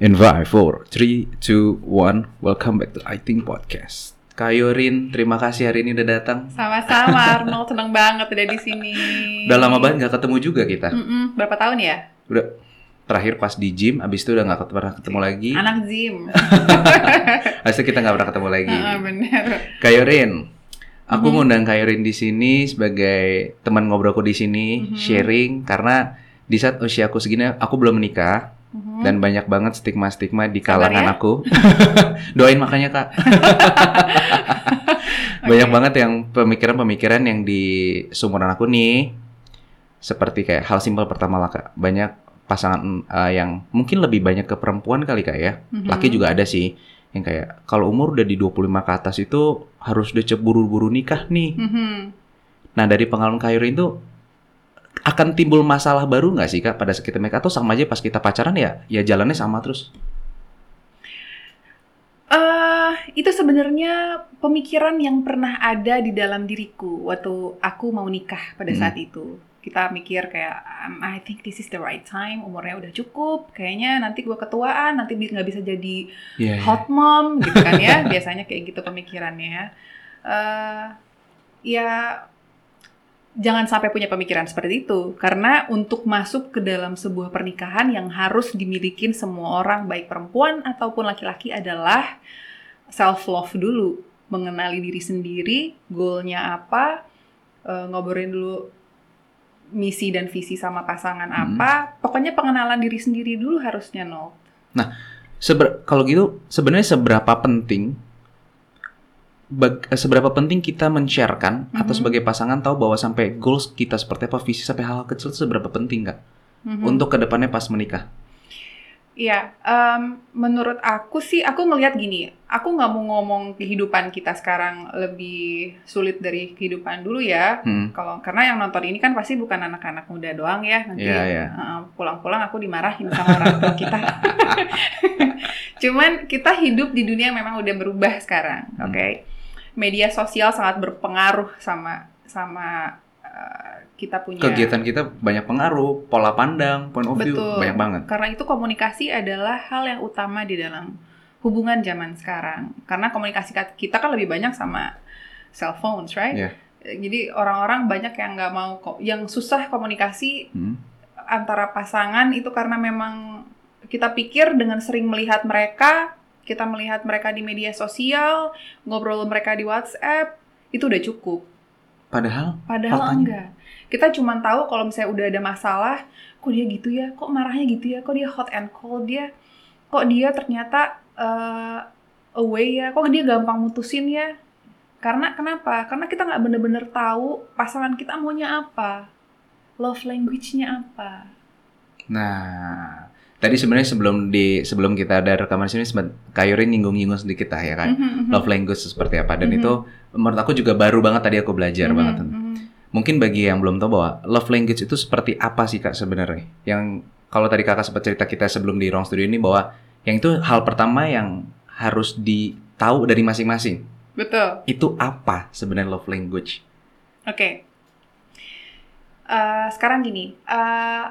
In 5, 4, 3, 2, 1 Welcome back to I Think Podcast Kayorin, terima kasih hari ini udah datang Sama-sama Arnold, seneng banget udah di sini. Udah lama banget gak ketemu juga kita Mm-mm, berapa tahun ya? Udah terakhir pas di gym, abis itu udah gak pernah ketemu lagi Anak gym. Abis itu kita gak pernah ketemu lagi Heeh, bener. Kayorin, aku Mhm. ngundang Kayorin di sini sebagai teman ngobrolku di sini, Mhm. sharing karena di saat usiaku segini aku belum menikah Mhm. dan banyak banget stigma-stigma di Sabar kalangan ya. aku. Doain makanya kak. banyak Oke. banget yang pemikiran-pemikiran yang di sumuran aku nih, seperti kayak hal simpel pertama lah kak. Banyak pasangan eh, yang mungkin lebih banyak ke perempuan kali kak ya. Mhm. Laki juga ada sih yang kayak kalau umur udah di 25 ke atas itu harus udah buru-buru nikah nih. Mhm. Nah dari pengalaman Kayuri itu akan timbul masalah baru nggak sih kak pada saat kita atau sama aja pas kita pacaran ya ya jalannya sama terus. Eh, itu sebenarnya pemikiran yang pernah ada di dalam diriku waktu aku mau nikah pada Hmm. saat itu. Kita mikir kayak, um, I think this is the right time, umurnya udah cukup, kayaknya nanti gua ketuaan, nanti nggak bisa jadi Iya. hot mom gitu kan ya biasanya kayak gitu pemikirannya eh ya jangan sampai punya pemikiran seperti itu. Karena untuk masuk ke dalam sebuah pernikahan yang harus dimiliki semua orang baik perempuan ataupun laki-laki adalah self love dulu. Mengenali diri sendiri goalnya apa eh, ngobrolin dulu misi dan visi sama pasangan Hmm. apa. Pokoknya pengenalan diri sendiri dulu harusnya no Seber kalau gitu sebenarnya seberapa penting bag- eh, seberapa penting kita men-sharekan atau Mhm. sebagai pasangan tahu bahwa sampai goals kita seperti apa visi sampai hal kecil itu seberapa penting kak Mhm. untuk ke depannya pas menikah. Iya, em, menurut aku sih, aku ngelihat gini, aku nggak mau ngomong kehidupan kita sekarang lebih sulit dari kehidupan dulu ya. Hmm. Kalau karena yang nonton ini kan pasti bukan anak-anak muda doang ya. Nanti Iya, iya. pulang-pulang aku dimarahin sama orang tua kita. Cuman kita hidup di dunia yang memang udah berubah sekarang, Hmm. Media sosial sangat berpengaruh sama sama eh, kita punya Kegiatan kita banyak pengaruh, pola pandang, point of view Betul. banyak banget. Karena itu komunikasi adalah hal yang utama di dalam hubungan zaman sekarang. Karena komunikasi ka- kita kan lebih banyak sama cell phones, right? Iya. Eh, Jadi orang-orang banyak yang nggak mau, yang susah komunikasi Hmm. antara pasangan itu karena memang kita pikir dengan sering melihat mereka, kita melihat mereka di media sosial, ngobrol mereka di WhatsApp, itu udah cukup. Padahal Padahal Faktanya. enggak. Kita cuma tahu kalau misalnya udah ada masalah, kok dia gitu ya, kok marahnya gitu ya, kok dia hot and cold dia, kok dia ternyata eh, away ya, kok dia gampang mutusin ya. Karena kenapa? Karena kita nggak bener-bener tahu pasangan kita maunya apa, love language-nya apa. Nah, tadi sebenarnya sebelum di sebelum kita ada rekaman sini sempat Kayurin nyinggung-nyinggung sedikit lah ya kan. Love language seperti apa dan Mhm. itu menurut aku juga baru banget tadi aku belajar Mhm, banget. mhm. Mungkin bagi yang belum tahu bahwa love language itu seperti apa sih Kak sebenarnya? Yang kalau tadi Kakak sempat cerita kita sebelum di Ruang Studio ini bahwa yang itu hal pertama yang harus ditahu dari masing-masing. Betul. Itu apa sebenarnya love language? Oke. Eh, sekarang gini, eh,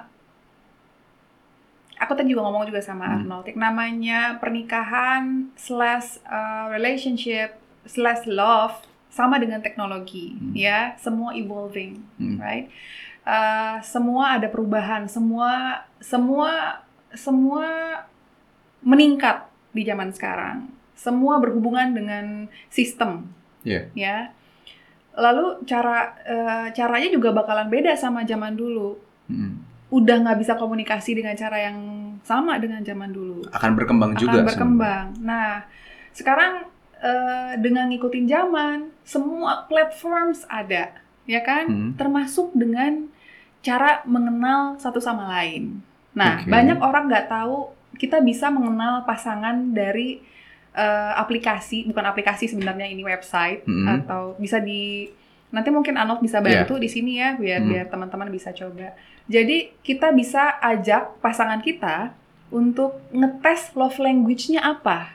aku tadi juga ngomong juga sama Hmm. Arnold, namanya pernikahan slash eh, relationship slash love sama dengan teknologi, Hmm. ya, semua evolving, Hmm. right? Eh, semua ada perubahan, semua semua semua meningkat di zaman sekarang. Semua berhubungan dengan sistem, Iya. ya. Lalu cara eh, caranya juga bakalan beda sama zaman dulu. Hmm. Udah nggak bisa komunikasi dengan cara yang sama dengan zaman dulu. Akan berkembang Akan juga. berkembang. Nah, sekarang eh, dengan ngikutin zaman, semua platforms ada, ya kan? Hmm. Termasuk dengan cara mengenal satu sama lain. Nah, Oke. banyak orang nggak tahu kita bisa mengenal pasangan dari eh, aplikasi, bukan aplikasi sebenarnya ini website Hmm. atau bisa di nanti mungkin Anok bisa bantu di sini ya biar Hmm. biar teman-teman bisa coba. Jadi kita bisa ajak pasangan kita untuk ngetes love language-nya apa.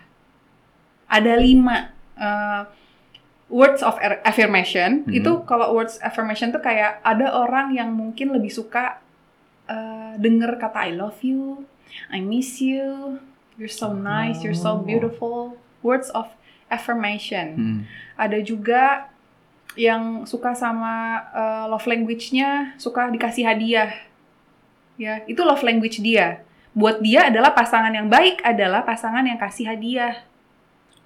Ada lima eh, words of er- affirmation. Hmm. Itu kalau words affirmation tuh kayak ada orang yang mungkin lebih suka eh, denger kata I love you, I miss you, you're so nice, you're so Oh. beautiful. Words of affirmation. Hmm. Ada juga yang suka sama uh, love language-nya suka dikasih hadiah. Ya, itu love language dia. Buat dia adalah pasangan yang baik adalah pasangan yang kasih hadiah.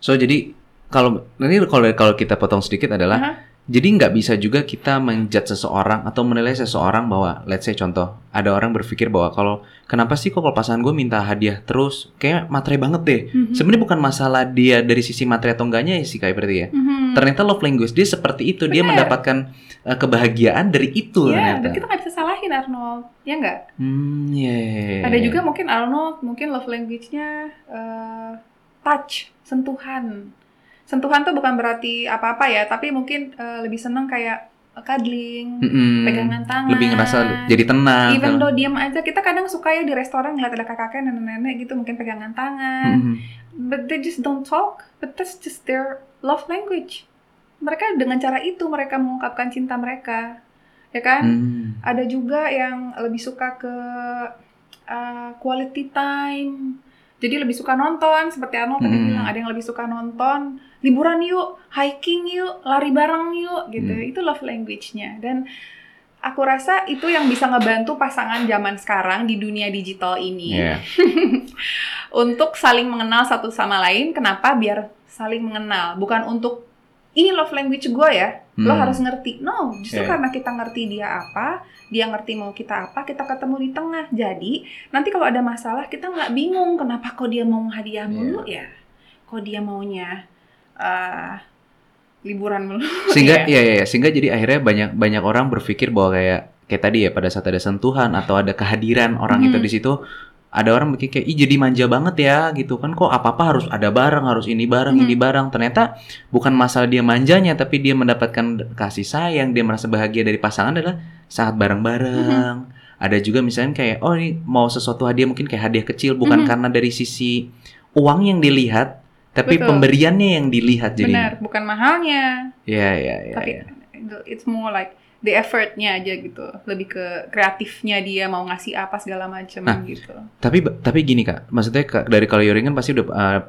So jadi kalau ini kalau kalau kita potong sedikit adalah Aha. jadi nggak bisa juga kita menjudge seseorang atau menilai seseorang bahwa let's say contoh ada orang berpikir bahwa kalau kenapa sih kok kalau pasangan gue minta hadiah terus kayak materi banget deh. Mhm. Sebenarnya bukan masalah dia dari sisi materi atau enggaknya sih kayak berarti ya. Mhm. Ternyata love language dia seperti itu dia Bener. mendapatkan uh, kebahagiaan dari itu dan ternyata. kita nggak bisa salahin Arnold, ya nggak? Hmm, iya, iya, iya, Ada juga mungkin Arnold, mungkin love language-nya eh, touch, sentuhan. Sentuhan tuh bukan berarti apa-apa ya, tapi mungkin eh, lebih seneng kayak cuddling, Mm-mm. pegangan tangan. Lebih ngerasa jadi tenang. Even though diam aja, kita kadang suka ya di restoran ngeliat ada kakak-kakek, nenek-nenek gitu, mungkin pegangan tangan. Mm-mm. But they just don't talk, but that's just their love language. Mereka dengan cara itu mereka mengungkapkan cinta mereka, ya kan? Hmm. Ada juga yang lebih suka ke uh, quality time. Jadi lebih suka nonton, seperti Arnold tadi Hmm. bilang, ada yang lebih suka nonton, liburan yuk, hiking yuk, lari bareng yuk, gitu. Hmm. Itu love language-nya. Dan aku rasa itu yang bisa ngebantu pasangan zaman sekarang di dunia digital ini Iya. untuk saling mengenal satu sama lain. Kenapa? Biar saling mengenal, bukan untuk ini love language gue ya, lo Hmm. harus ngerti. No, justru Iya. karena kita ngerti dia apa, dia ngerti mau kita apa, kita ketemu di tengah. Jadi nanti kalau ada masalah kita nggak bingung kenapa kok dia mau hadiah mulu ya, kok dia maunya eh, liburan mulu. sehingga Iya. iya iya iya. sehingga jadi akhirnya banyak banyak orang berpikir bahwa kayak kayak tadi ya pada saat ada sentuhan atau ada kehadiran orang itu Mhm. di situ ada orang mikir kayak ih jadi manja banget ya gitu kan kok apa apa harus ada barang harus ini barang Mhm. ini barang ternyata bukan masalah dia manjanya tapi dia mendapatkan kasih sayang dia merasa bahagia dari pasangan adalah saat bareng-bareng Mhm. ada juga misalnya kayak oh ini mau sesuatu hadiah mungkin kayak hadiah kecil bukan Mhm. karena dari sisi uang yang dilihat tapi Betul. pemberiannya yang dilihat jadi Benar, bukan mahalnya, ya ya ya tapi ya. it's more like the effortnya aja gitu, lebih ke kreatifnya dia mau ngasih apa segala macam Nah, gitu. Tapi tapi gini kak, maksudnya kak, dari kalau Yorin kan pasti udah uh,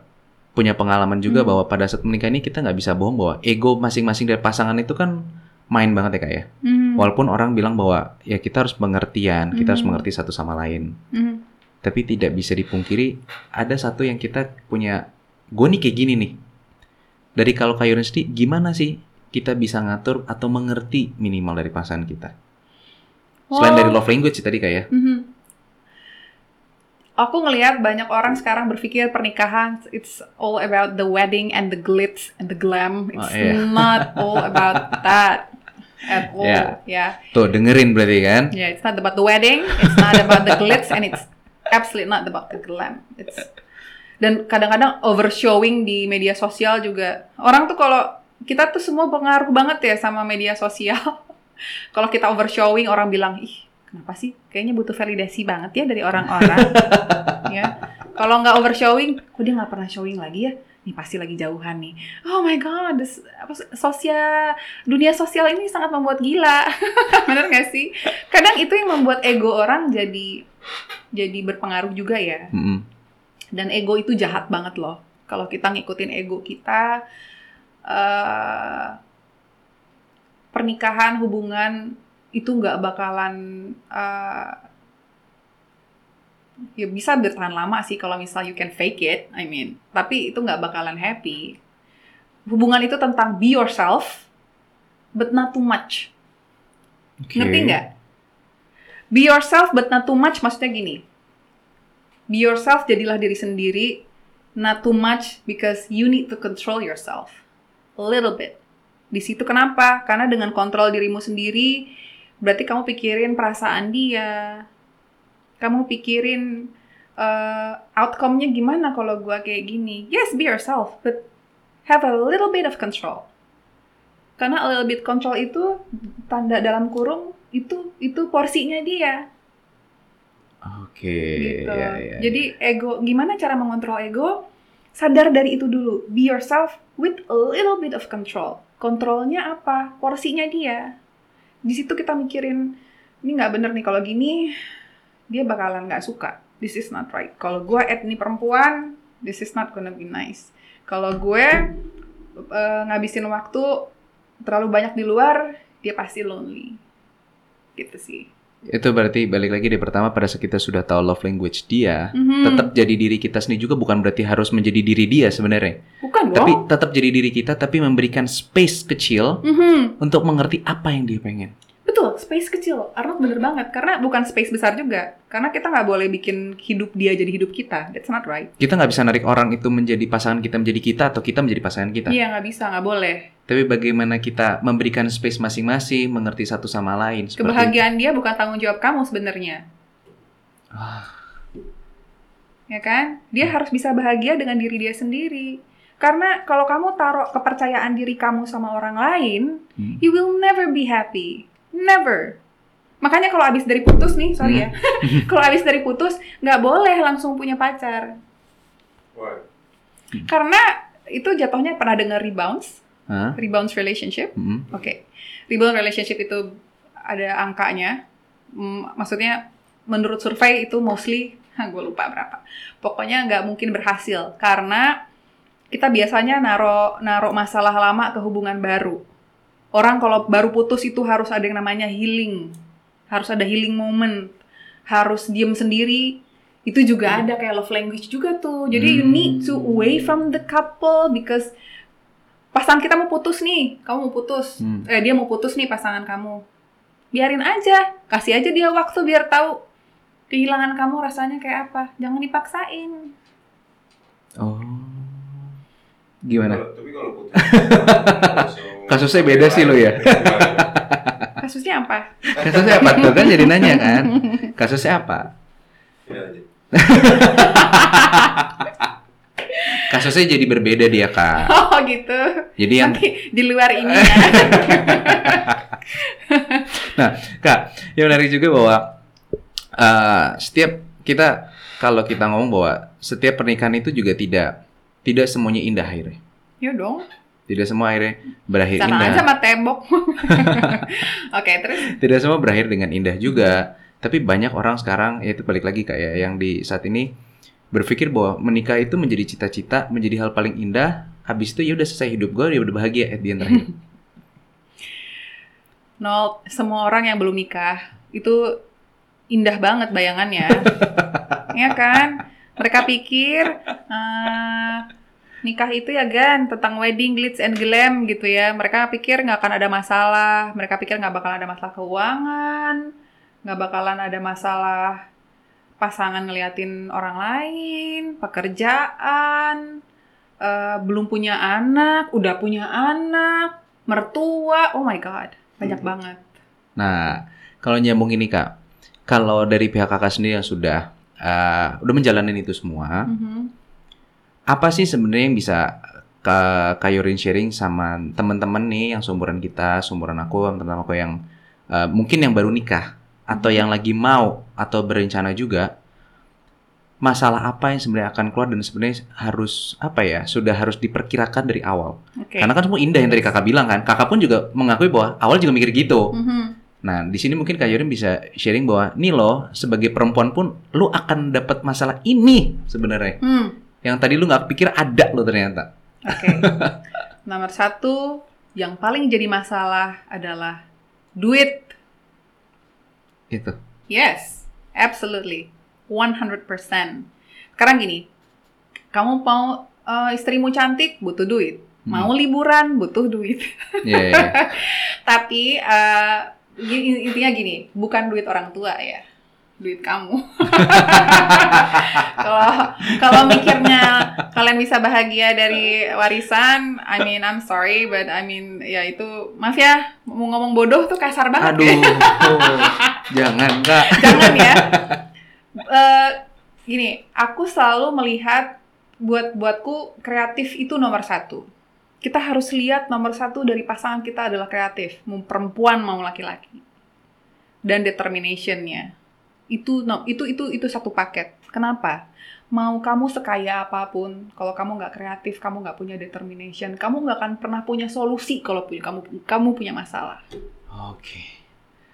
punya pengalaman juga Hmm. bahwa pada saat menikah ini kita nggak bisa bohong bahwa ego masing-masing dari pasangan itu kan main banget ya kak ya. Mhm. Walaupun orang bilang bahwa ya kita harus pengertian, kita harus Hmm. mengerti satu sama lain. Mhm. Tapi tidak bisa dipungkiri ada satu yang kita punya, gue nih kayak gini nih. Dari kalau kak Yorin sendiri, gimana sih kita bisa ngatur atau mengerti minimal dari pasangan kita? Selain Wow. dari love language sih tadi kak ya. Mhm. Aku ngelihat banyak orang sekarang berpikir pernikahan it's all about the wedding and the glitz and the glam. It's Oh, iya. not all about that at all. Iya. Yeah. Tuh dengerin berarti kan? Yeah, it's not about the wedding, it's not about the glitz, and it's absolutely not about the glam. It's dan kadang-kadang overshowing di media sosial juga. Orang tuh kalau kita tuh semua pengaruh banget ya sama media sosial. kalau kita overshowing, orang bilang ih kenapa sih? Kayaknya butuh validasi banget ya dari orang-orang. ya. Kalau nggak overshowing, kok dia nggak pernah showing lagi ya? Nih pasti lagi jauhan nih. Oh my god, this, apa, sosial dunia sosial ini sangat membuat gila. Bener nggak sih? Kadang itu yang membuat ego orang jadi jadi berpengaruh juga ya. Dan ego itu jahat banget loh. Kalau kita ngikutin ego kita, eh pernikahan, hubungan itu nggak bakalan eh, ya bisa bertahan lama sih kalau misal you can fake it, I mean. Tapi itu nggak bakalan happy. Hubungan itu tentang be yourself, but not too much. Oke. Ngerti nggak? Be yourself but not too much maksudnya gini. Be yourself jadilah diri sendiri, not too much because you need to control yourself. Little bit. Di situ kenapa? Karena dengan kontrol dirimu sendiri, berarti kamu pikirin perasaan dia. Kamu pikirin eh, outcome-nya gimana kalau gua kayak gini. Yes, be yourself, but have a little bit of control. Karena a little bit control itu tanda dalam kurung itu itu porsinya dia Oke. gitu. ya, ya, Jadi ego gimana cara mengontrol ego? Sadar dari itu dulu. Be yourself with a little bit of control. Kontrolnya apa? Porsinya dia. Di situ kita mikirin ini nggak bener nih kalau gini dia bakalan nggak suka. this is not right. Kalau gue etni perempuan, this is not gonna be nice. Kalau gue uh, ngabisin waktu terlalu banyak di luar, dia pasti lonely. Gitu sih. Itu berarti balik lagi di pertama pada saat kita sudah tahu love language dia, Mhm. tetap jadi diri kita sendiri juga bukan berarti harus menjadi diri dia sebenarnya. Bukan Tapi dong. tetap jadi diri kita tapi memberikan space kecil Mhm. untuk mengerti apa yang dia pengen. Space kecil. Arnold bener banget. Karena bukan space besar juga. Karena kita nggak boleh bikin hidup dia jadi hidup kita. That's not right. Kita nggak bisa narik orang itu menjadi pasangan kita menjadi kita atau kita menjadi pasangan kita. Iya, nggak bisa, nggak boleh. Tapi bagaimana kita memberikan space masing-masing, mengerti satu sama lain. Kebahagiaan dia bukan tanggung jawab kamu sebenarnya. Ah. Ya kan? Dia harus bisa bahagia dengan diri dia sendiri. Karena kalau kamu taruh kepercayaan diri kamu sama orang lain, Hmm. you will never be happy. Never. Makanya kalau abis dari putus nih, sorry ya. kalau abis dari putus, nggak boleh langsung punya pacar. Why? Karena itu jatuhnya pernah dengar rebounds, Hah? rebounds relationship. Hmm. Oke, rebound relationship itu ada angkanya. Mm, maksudnya menurut survei itu mostly, gue lupa berapa. Pokoknya nggak mungkin berhasil karena kita biasanya naro naro masalah lama ke hubungan baru. Orang kalau baru putus itu harus ada yang namanya healing, harus ada healing moment, harus diem sendiri. Itu juga ada kayak love language juga tuh. Jadi you need to away from the couple because pasangan kita mau putus nih, kamu mau putus, Hmm. eh dia mau putus nih pasangan kamu, biarin aja, kasih aja dia waktu biar tahu kehilangan kamu rasanya kayak apa, jangan dipaksain. Oh. Gimana? Tapi kalau putus. Kasusnya beda sih lo ya. Kasusnya apa? Kasusnya apa tuh kan jadi nanya kan? Kasusnya apa? Ya, aja. Kasusnya jadi berbeda dia kak. Oh gitu. Jadi yang Nanti di luar ini ya. Nah, Kak, yang menarik juga bahwa uh, setiap kita kalau kita ngomong bahwa setiap pernikahan itu juga tidak tidak semuanya indah akhirnya. Ya dong. Tidak semua akhirnya berakhir Sama indah. sama tembok. Oke, terus Tidak semua berakhir dengan indah juga. Tapi banyak orang sekarang ya itu balik lagi kayak yang di saat ini berpikir bahwa menikah itu menjadi cita-cita, menjadi hal paling indah. Habis itu ya udah selesai hidup gue, ya udah bahagia at the end terakhir. nol semua orang yang belum nikah itu indah banget bayangannya. ya kan? Mereka pikir eh, nikah itu ya gan tentang wedding glitz and glam gitu ya. Mereka pikir nggak akan ada masalah. Mereka pikir nggak bakalan ada masalah keuangan, nggak bakalan ada masalah pasangan ngeliatin orang lain, pekerjaan, eh, belum punya anak, udah punya anak, mertua. Oh my god, banyak banget. Nah, kalau nyambung ini kak, kalau dari pihak kakak sendiri yang sudah uh, udah menjalani itu semua, Mhm. Apa sih sebenarnya yang bisa Kak Kayurin sharing sama teman-teman nih yang seumuran kita, seumuran aku, teman-teman aku yang uh, mungkin yang baru nikah atau yang lagi mau atau berencana juga masalah apa yang sebenarnya akan keluar dan sebenarnya harus apa ya sudah harus diperkirakan dari awal Oke. karena kan semua indah yang tadi kakak bilang kan kakak pun juga mengakui bahwa awal juga mikir gitu Mhm. Nah, di sini mungkin Kak Yorin bisa sharing bahwa nih loh, sebagai perempuan pun lu akan dapat masalah ini sebenarnya. Hmm. Yang tadi lu nggak pikir ada lo ternyata. Oke. Nomor satu, yang paling jadi masalah adalah duit. Itu. Yes, absolutely. 100%. Sekarang gini, kamu mau eh, istrimu cantik, butuh duit. Hmm. Mau liburan, butuh duit. Iya. iya. Tapi eh, gi- intinya gini, bukan duit orang tua ya, duit kamu. Kalau kalau mikirnya kalian bisa bahagia dari warisan, I mean I'm sorry, but I mean ya itu maaf ya mau ngomong bodoh tuh kasar banget. Aduh. ya. Jangan, Kak. Jangan ya. Eh, gini, aku selalu melihat buat buatku kreatif itu nomor satu. Kita harus lihat nomor satu dari pasangan kita adalah kreatif, mau perempuan mau laki-laki, dan determinationnya. Itu no, itu itu itu satu paket. Kenapa? Mau kamu sekaya apa pun, kalau kamu nggak kreatif, kamu nggak punya determination, kamu nggak akan pernah punya solusi kalau punya kamu kamu punya masalah. Oke.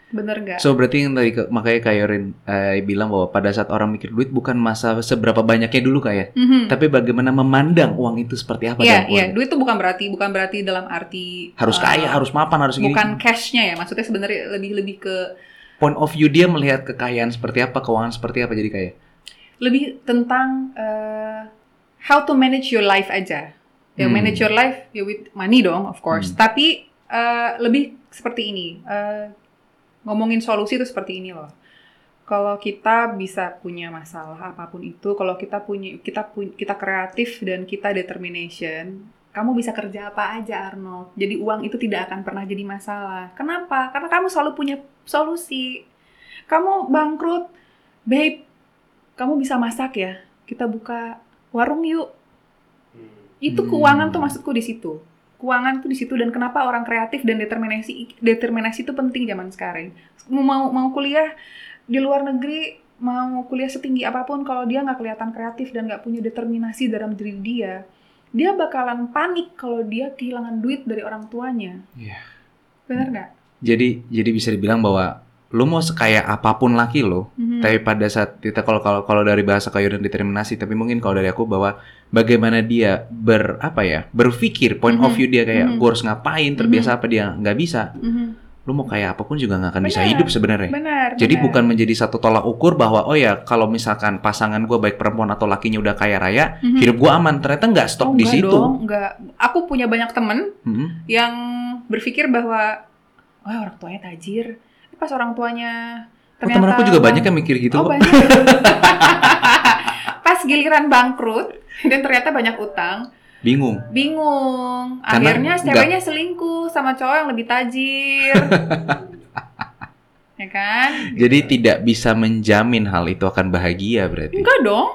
bener nggak? So berarti yang tadi makanya kayak Yorin eh, bilang bahwa pada saat orang mikir duit bukan masa seberapa banyaknya dulu kayak, Mhm. tapi bagaimana memandang uang itu seperti apa Iya, dalam iya. keluarga. Duit itu bukan berarti bukan berarti dalam arti Harus eh, kaya, harus mapan, harus gini. bukan cashnya ya. Maksudnya sebenarnya lebih lebih ke Point of view dia melihat kekayaan seperti apa, keuangan seperti apa jadi kaya. lebih tentang eh, how to manage your life aja. Ya Hmm. manage your life ya with money dong, of course. Hmm. Tapi eh, lebih seperti ini. Eh, ngomongin solusi itu seperti ini loh. Kalau kita bisa punya masalah apa pun itu, kalau kita punya kita punya kita kreatif dan kita determination, kamu bisa kerja apa aja Arnold. Jadi uang itu tidak akan pernah jadi masalah. Kenapa? Karena kamu selalu punya solusi. Kamu bangkrut, babe, kamu bisa masak ya? Kita buka warung yuk. Itu Hmm. keuangan tuh maksudku di situ. Keuangan tuh di situ dan kenapa orang kreatif dan determinasi determinasi itu penting zaman sekarang. Mau mau kuliah di luar negeri, mau kuliah setinggi apa pun kalau dia nggak kelihatan kreatif dan nggak punya determinasi dalam diri dia, dia bakalan panik kalau dia kehilangan duit dari orang tuanya. Iya. Benar nggak? Jadi jadi bisa dibilang bahwa lu mau sekaya apa pun laki lo, Mhm. tapi pada saat kita kalau kalau kalau dari bahasa kayu dan determinasi, tapi mungkin kalau dari aku bahwa bagaimana dia ber apa ya berpikir point of Mhm. view dia kayak Mhm. gue harus ngapain terbiasa apa dia nggak bisa, Mhm. Lu mau kayak apa pun juga nggak akan bisa Benar. hidup sebenarnya. Benar. Jadi benar. bukan menjadi satu tolak ukur bahwa oh ya kalau misalkan pasangan gue baik perempuan atau lakinya udah kaya raya, Mhm. hidup gue aman. Ternyata nggak stop Oh, di enggak situ. Dong, enggak. Aku punya banyak temen Mhm. yang berpikir bahwa wah orang tuanya tajir. Tapi Pas orang tuanya Oh, temen aku juga banyak yang mikir gitu. Oh, kok. banyak. Pas giliran bangkrut dan ternyata banyak utang, Bingung. bingung. Karena Akhirnya ceweknya selingkuh sama cowok yang lebih tajir. ya kan? Jadi tidak bisa menjamin hal itu akan bahagia berarti. Enggak dong.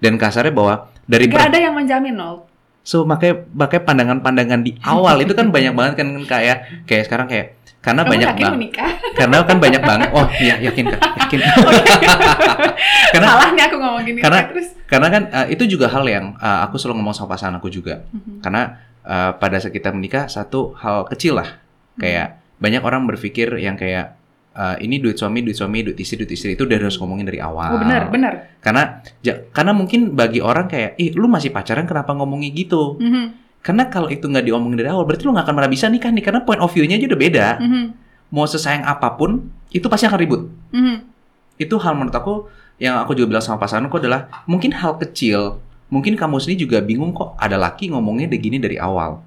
Dan kasarnya bahwa dari Enggak ber- ada yang menjamin, Nol. so makanya makanya pandangan-pandangan di awal itu kan banyak banget kan kayak kayak sekarang kayak karena Kamu banyak banget menikah? karena kan banyak banget oh iya yakin Kak, yakin karena Salah nih aku ngomong gini. karena- terus. karena kan uh, itu juga hal yang uh, aku selalu ngomong sama pasangan aku juga Mhm. karena uh, pada saat kita menikah satu hal kecil lah kayak banyak orang berpikir yang kayak uh, ini duit suami duit suami duit istri duit istri itu udah harus ngomongin dari awal Oh benar, benar. karena ja- karena mungkin bagi orang kayak ih lu masih pacaran kenapa ngomongin gitu Mhm, karena kalau itu nggak diomongin dari awal berarti lu nggak akan pernah bisa nikah nih karena point of view-nya aja udah beda. Mhm, mau sesayang apa pun itu pasti akan ribut. Mhm. itu hal menurut aku yang aku juga bilang sama pasanganku adalah mungkin hal kecil mungkin kamu sendiri juga bingung kok ada laki ngomongnya kayak gini dari awal.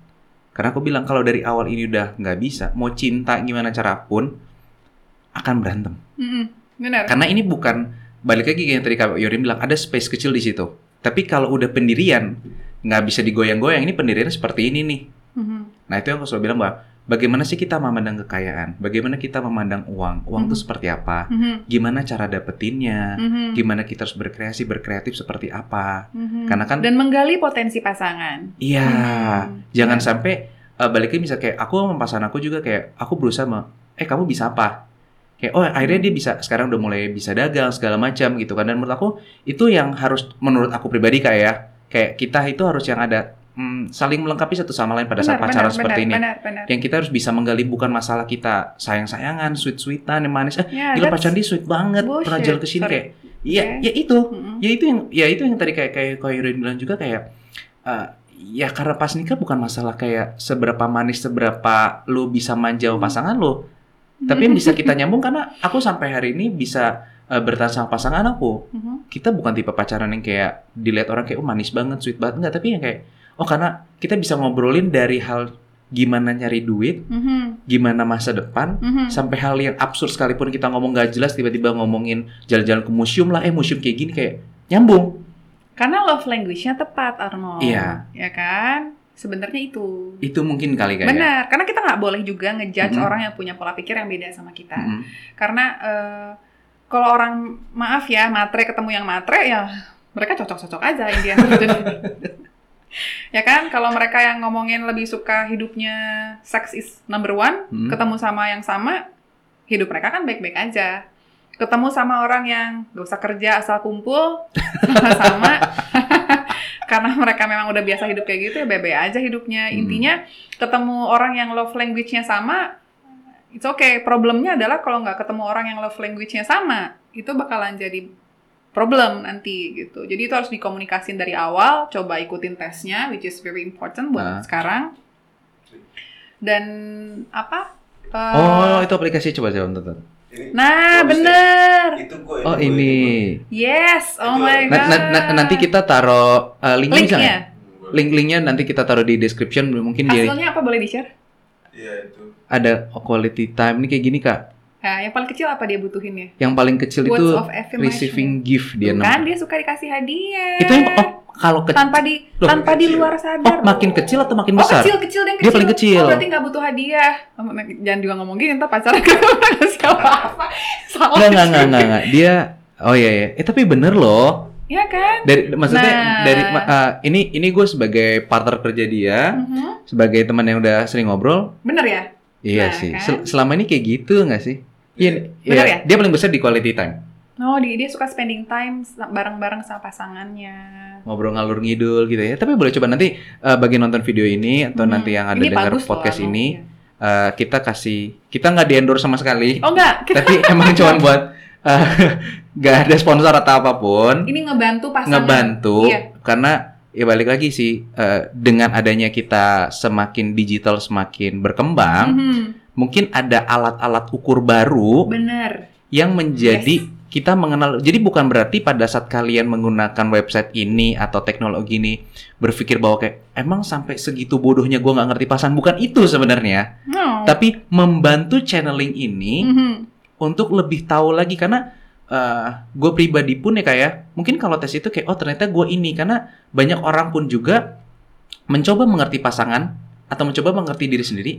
Karena aku bilang kalau dari awal ini udah nggak bisa mau cinta gimana cara pun akan berantem. Mhm, Benar. karena ini bukan balik lagi kayak yang tadi Kak Yorin bilang ada space kecil di situ. Tapi kalau udah pendirian nggak bisa digoyang-goyang ini pendiriannya seperti ini nih Mhm, Nah itu yang aku selalu bilang bahwa bagaimana sih kita memandang kekayaan, bagaimana kita memandang uang, uang itu Mhm. seperti apa, mhm, gimana cara dapetinnya, mhm, gimana kita harus berkreasi, berkreatif seperti apa. mhm. Karena kan- dan menggali potensi pasangan. Iya, Mhm. jangan Iya. sampai uh, baliknya bisa kayak aku sama pasangan aku juga kayak aku berusaha me, eh kamu bisa apa? Kayak oh akhirnya dia bisa sekarang udah mulai bisa dagang segala macam gitu kan dan menurut aku itu yang harus menurut aku pribadi kayak ya kayak kita itu harus yang ada mm, saling melengkapi satu sama lain pada saat Benar, pacaran benar, seperti benar, ini. Benar, benar. yang kita harus bisa menggali bukan masalah kita sayang-sayangan, sweet-sweetan, yang manis. Eh, Ya, gila pacaran dia sweet banget, bullshit. pernah jalan ke sini kayak, iya, Oke. ya itu, Mhm. ya itu yang, ya itu yang tadi kayak kayak Yurin bilang juga kayak, eh, ya karena pas nikah bukan masalah kayak seberapa manis, seberapa lu bisa manja sama pasangan lu, tapi yang bisa kita nyambung karena aku sampai hari ini bisa eh, bertahan sama pasangan aku. Mhm. Kita bukan tipe pacaran yang kayak dilihat orang kayak oh manis banget, sweet banget enggak, tapi yang kayak oh karena kita bisa ngobrolin dari hal gimana nyari duit, Mhm. gimana masa depan, Mhm. sampai hal yang absurd sekalipun kita ngomong gak jelas tiba-tiba ngomongin jalan-jalan ke museum lah, eh museum kayak gini kayak nyambung. Karena love language-nya tepat, Arnold. Iya. Ya kan? Sebenarnya itu. Itu mungkin kali kayak. Benar, karena kita nggak boleh juga ngejudge Mhm. orang yang punya pola pikir yang beda sama kita. Mm-mm. Karena eh, kalau orang maaf ya matre ketemu yang matre ya mereka cocok-cocok aja Indian gitu. ya kan kalau mereka yang ngomongin lebih suka hidupnya sex is number one Mm. ketemu sama yang sama hidup mereka kan baik-baik aja ketemu sama orang yang gak usah kerja asal kumpul sama-sama karena mereka memang udah biasa hidup kayak gitu ya bebe aja hidupnya Hmm. intinya ketemu orang yang love language-nya sama it's okay. Problemnya adalah kalau nggak ketemu orang yang love language-nya sama, itu bakalan jadi problem nanti gitu. Jadi itu harus dikomunikasin dari awal, coba ikutin tesnya, which is very important buat Nah. sekarang. Dan apa? Eh, Oh, itu aplikasi coba saya. Ini Nah, Oh, bener. itu gue Oh, ini. Yes, oh Itu- my god. Na- na- na- nanti kita taruh uh, linknya bisa linknya. nggak? Link-linknya nanti kita taruh di description mungkin di Hasilnya apa boleh di-share? Iya itu. ada quality time ini kayak gini kak. Nah, yang paling kecil apa dia butuhin ya? Yang paling kecil Words itu receiving gift dia Tuh namanya. kan dia suka dikasih hadiah. Itu yang oh kalau kecil tanpa di Loh, tanpa di kecil. luar oh sadar. makin kecil atau makin Oh besar? kecil kecil dan Dia kecil. paling kecil. Oh berarti nggak butuh hadiah. Oh, Jangan juga ngomong gini, ntar pacaran apa-apa. Salah. Enggak, enggak, enggak, enggak, enggak. Dia oh iya ya. Eh tapi bener loh. Iya kan? Dari maksudnya Nah. dari uh, ini ini gue sebagai partner kerja dia, Mhm. sebagai teman yang udah sering ngobrol, Bener ya? iya Nah, sih. kan? Sel- selama ini kayak gitu nggak sih? Iya, Bener iya. ya? Dia paling besar di quality time. Oh dia, dia suka spending time bareng-bareng sama pasangannya. Ngobrol ngalur ngidul gitu ya. Tapi boleh coba nanti uh, bagi nonton video ini atau Mhm. nanti yang ada Ini dengar loh, podcast Anu. ini, uh, kita kasih kita nggak di endorse sama sekali. Oh enggak, kita Tapi emang cuma buat nggak ada sponsor atau apa pun. ini ngebantu pasangan. ngebantu Iya. karena ya balik lagi sih eh, dengan adanya kita semakin digital semakin berkembang Mhm. mungkin ada alat-alat ukur baru Bener. yang menjadi kita mengenal jadi bukan berarti pada saat kalian menggunakan website ini atau teknologi ini berpikir bahwa kayak emang sampai segitu bodohnya gua nggak ngerti pasangan bukan itu sebenarnya No. tapi membantu channeling ini Mhm. Untuk lebih tahu lagi karena gue pribadi pun ya kayak mungkin kalau tes itu kayak oh ternyata gue ini karena banyak orang pun juga mencoba mengerti pasangan atau mencoba mengerti diri sendiri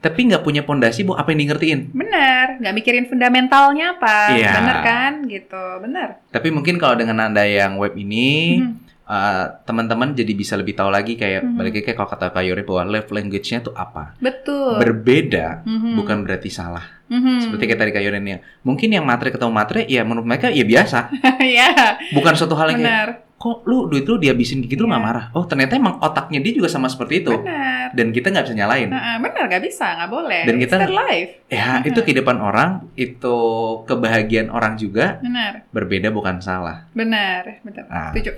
tapi nggak punya pondasi bu apa yang di ngertiin Bener, nggak mikirin fundamentalnya apa, Iya. bener kan, gitu, bener. tapi mungkin kalau dengan anda yang web ini Mhm. eh, teman-teman jadi bisa lebih tahu lagi kayak Mhm. balik kayak kalau kata Kak Yori bahwa love language-nya tuh apa Betul. berbeda Mhm. bukan berarti salah Mhm. seperti kayak tadi Kak nih mungkin yang matre ketemu matre ya menurut mereka ya biasa Iya, bukan suatu hal yang kayak bener, kok lu duit lu dihabisin gitu lu Iya. nggak marah oh ternyata emang otaknya dia juga sama seperti itu bener. dan kita nggak bisa nyalain Nah, bener, nggak bisa, nggak boleh. Dan kita- life. ya itu kehidupan orang itu kebahagiaan orang juga Bener, berbeda bukan salah bener, bener. Nah. Setuju.